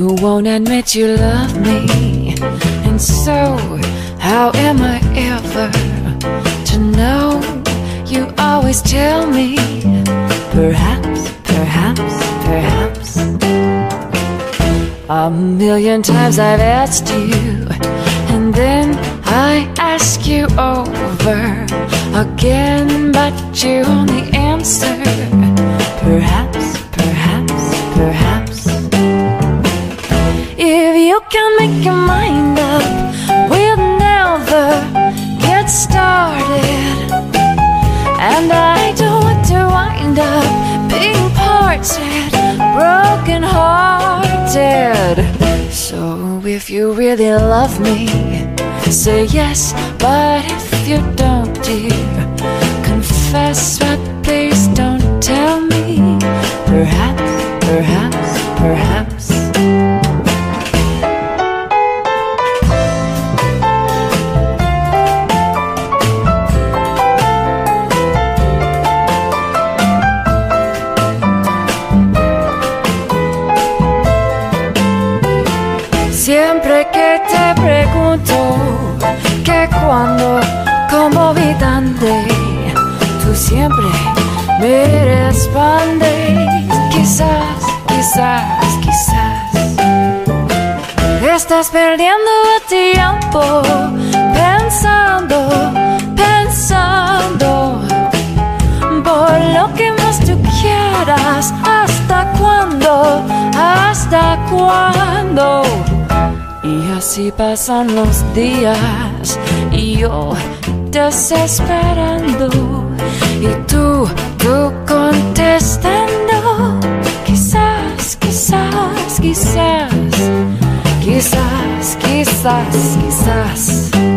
You won't admit you love me. And so, how am I ever to know? You always tell me, perhaps, perhaps, perhaps. A million times I've asked you, and then I ask you over again, but you only answer, perhaps, perhaps, perhaps. If you can make your mind up, we'll never get started. And I don't want to wind up being parted, broken hearted. So if you really love me, say yes. But if you don't, dear, confess. But please don't tell me. Perhaps, perhaps, perhaps. Como vi dónde, tú siempre me respondes. Quizás, quizás, quizás. Estás perdiendo el tiempo pensando, pensando por lo que más tú quieras. ¿Hasta cuándo? ¿Hasta cuándo? Y así pasan los días y yo desesperando y tú, tú contestando. Quizás, quizás, quizás, quizás, quizás, quizás.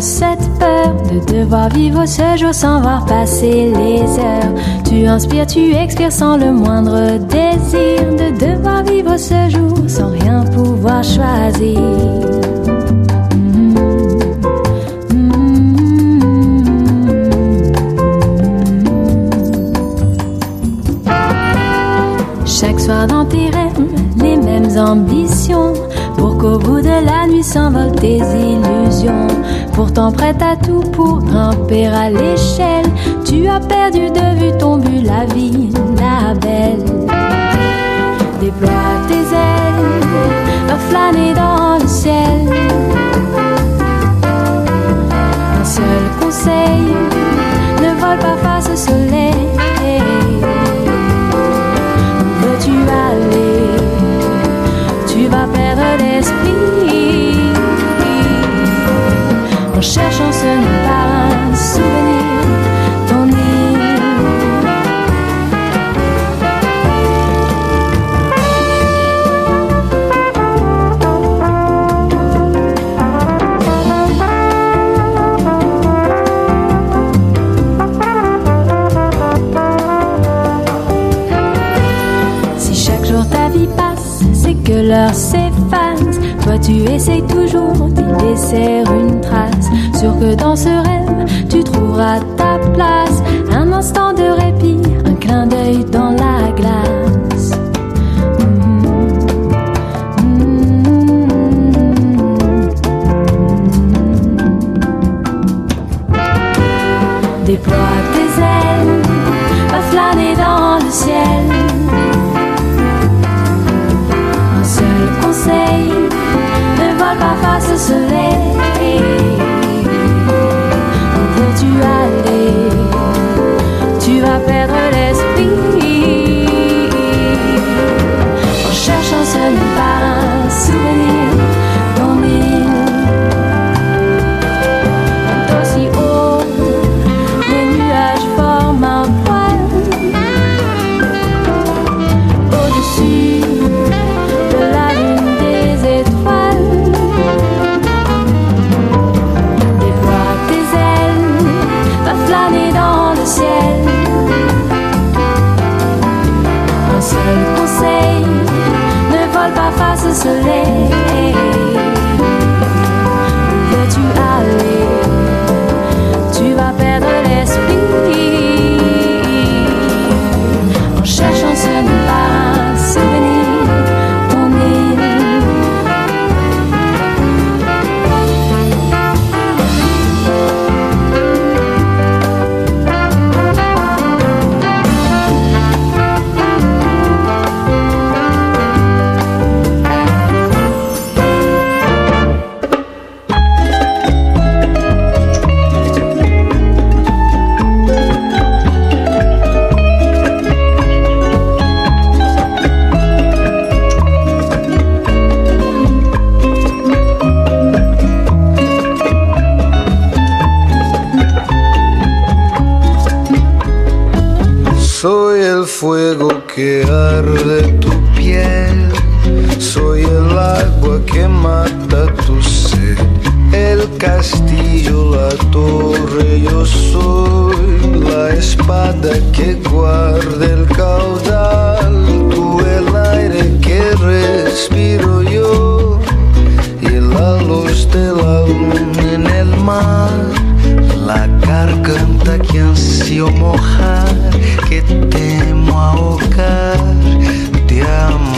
Cette peur de devoir vivre ce jour sans voir passer les heures. Tu inspires, tu expires sans le moindre désir de devoir vivre ce jour sans rien pouvoir choisir. Chaque soir dans tes rêves, les mêmes ambitions. Pour qu'au bout de la nuit s'envolent tes illusions. Pourtant prête à tout pour grimper à l'échelle. Tu as perdu de vue ton but, la vie, la belle. Déploie tes ailes, va flâner dans le ciel. Un seul conseil, ne vole pas face au soleil. En cherchant ce n'est pas un souvenir, ton île. Si chaque jour ta vie passe, c'est que l'heure s'efface. Toi tu essayes toujours d'y laisser une trace. Sûr que dans ce rêve, tu trouveras ta place. Un instant de répit, un clin d'œil dans la glace. Déploie tes ailes, va flâner dans le ciel. Un seul conseil, ne vole pas face au soleil. Garganta que ansio mojar, que temo ahogar de amor.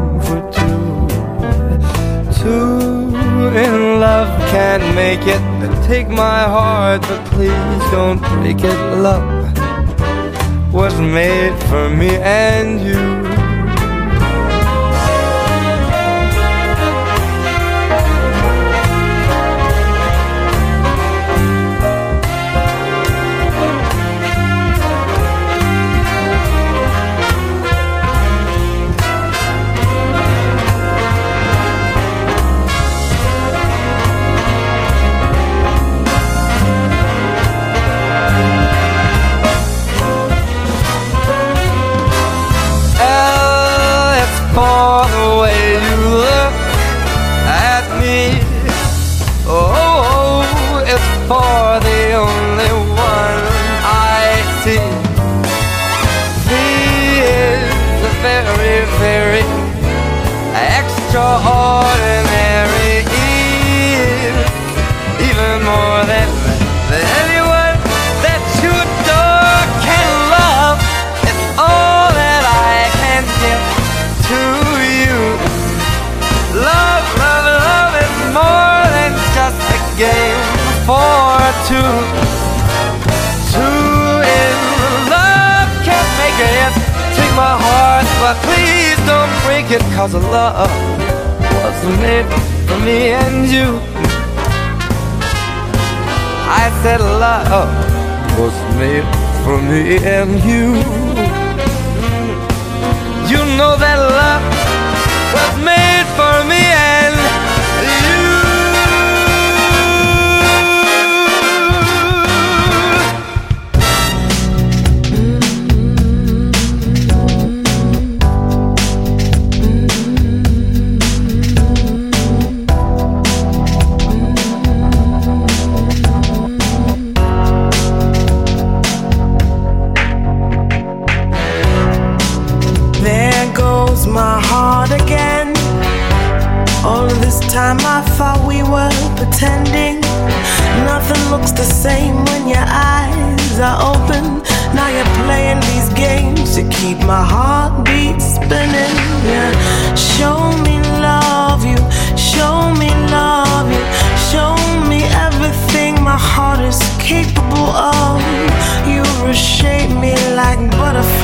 in love can't make it. Take my heart, but please don't break it. Love was made for me and you. Two. Two in love can't make it. Take my heart, but please don't break it. Cause love was made for me and you. I said love was made for me and you. You know that thought we were pretending. Nothing looks the same when your eyes are open. Now you're playing these games to keep my heartbeat spinning. Yeah. Show me love, you. Show me love, you. Show me everything my heart is capable of. You reshape me like butterflies.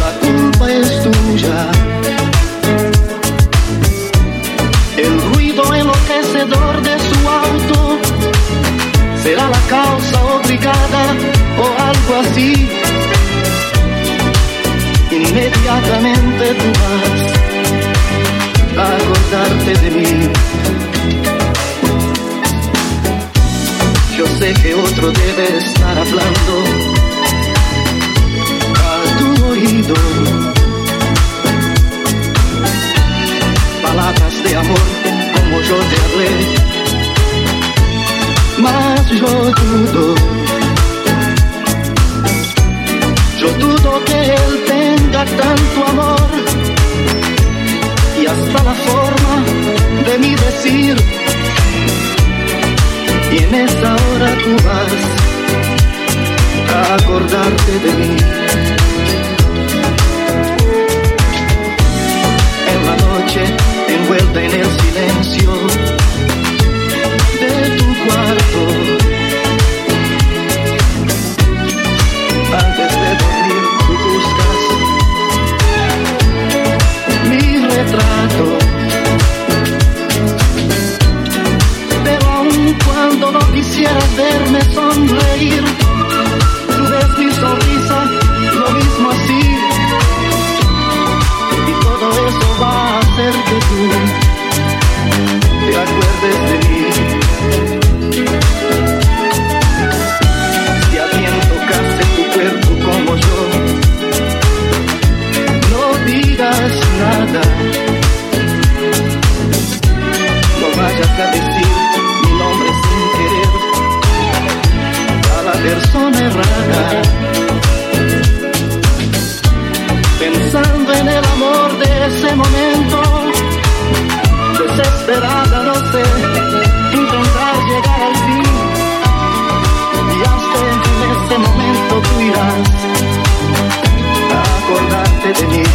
la culpa es tuya. El ruido enloquecedor de su auto será la causa obligada o algo así. Inmediatamente tú vas a acordarte de mí. Yo sé que otro debe estar hablando beneath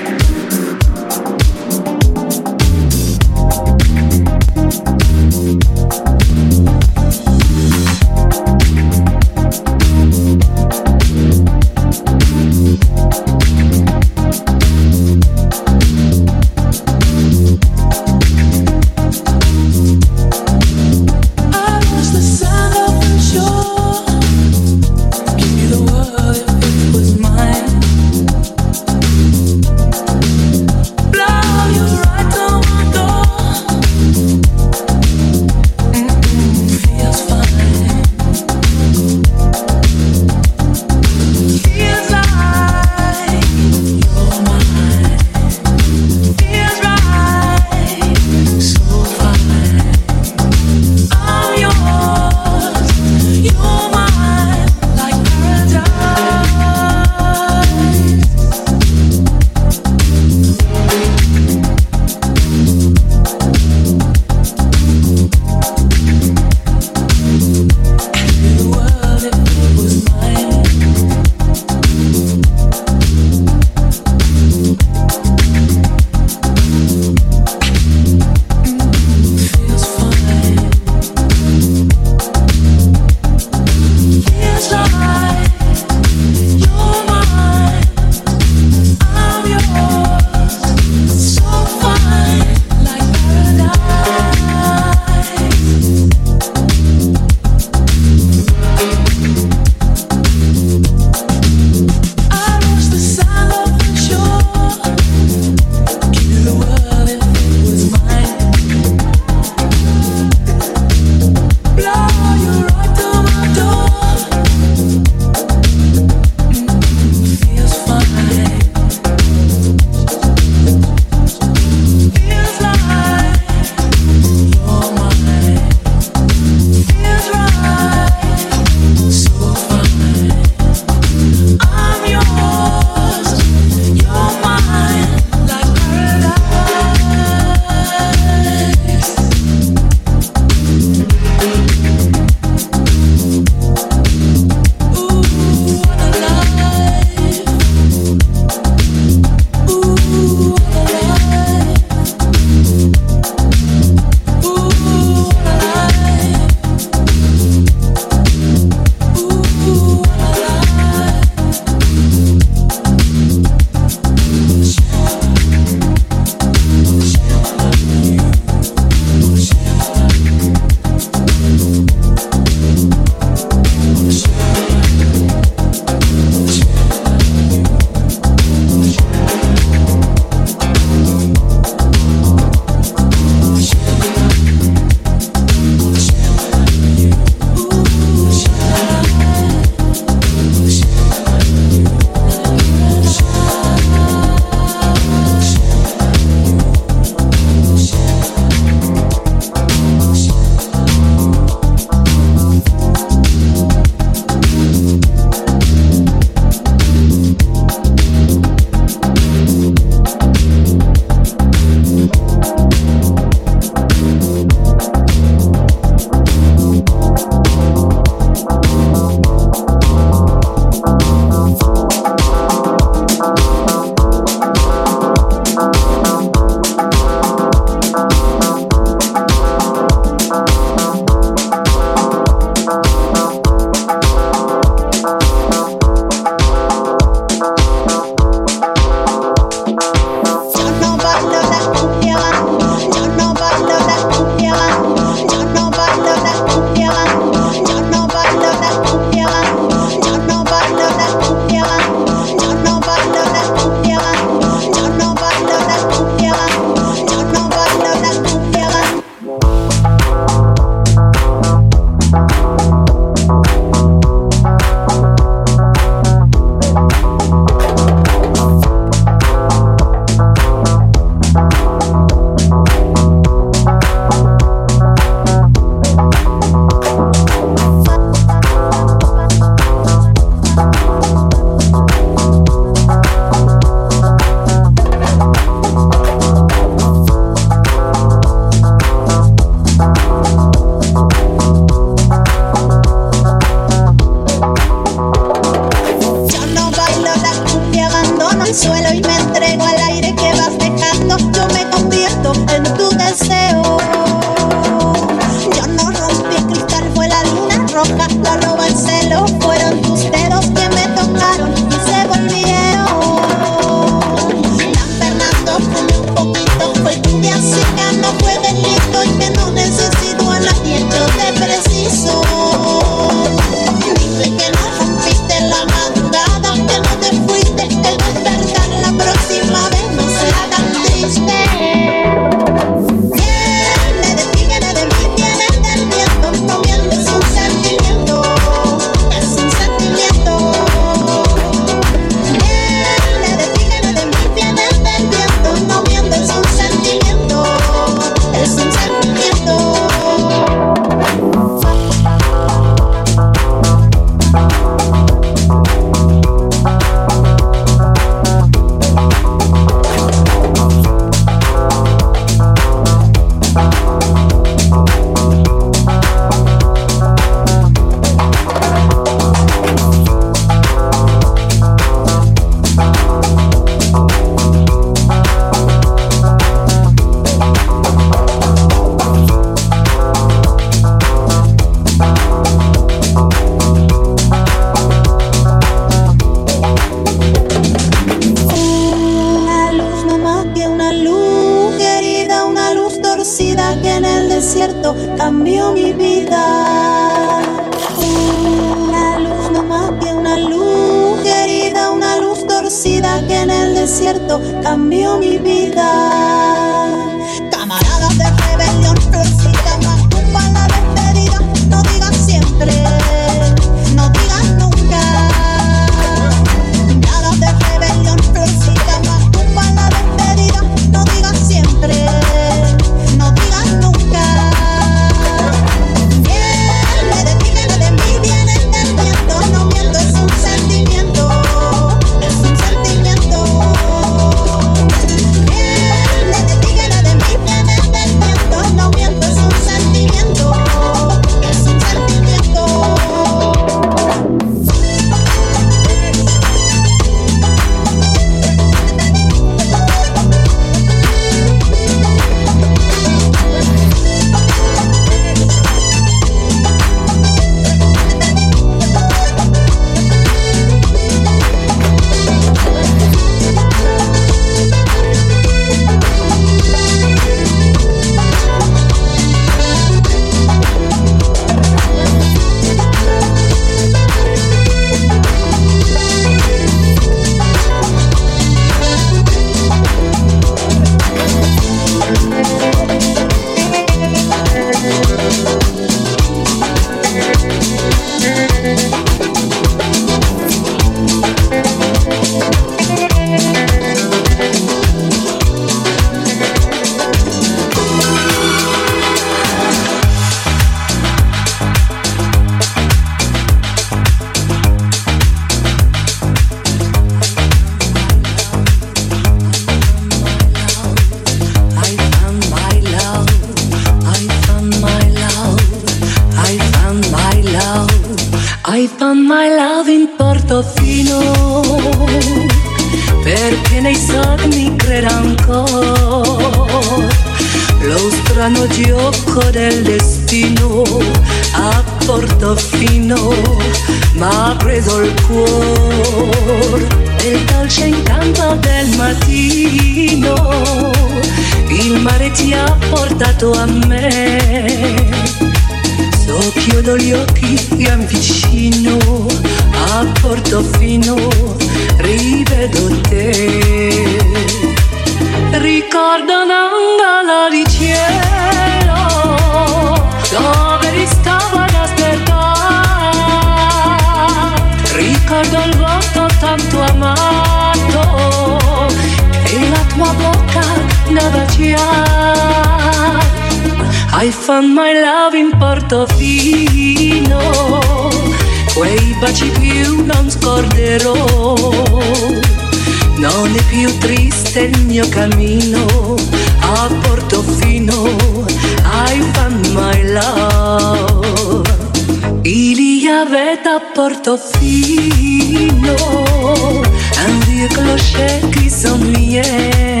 s'ennuyait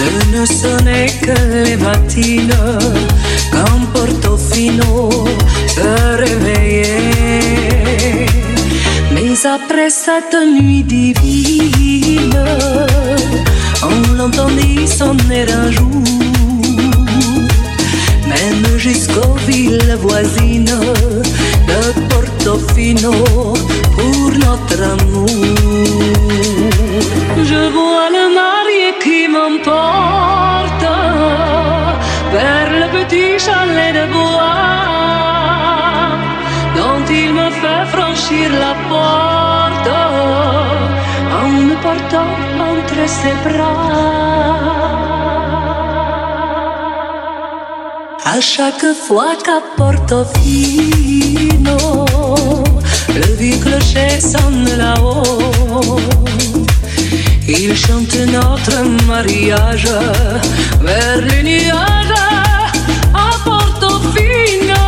de ne sonner que les matines quand Portofino se réveillait. Mais après cette nuit divine, on l'entendit sonner un jour, même jusqu'aux villes voisines de Portofino pour notre amour. Je vois le marié qui m'emporte vers le petit chalet de bois dont il me fait franchir la porte en me portant entre ses bras. À chaque fois qu'à Portofino, le vieux clocher sonne là-haut. Il chante notre mariage vers les nuages à Portofino.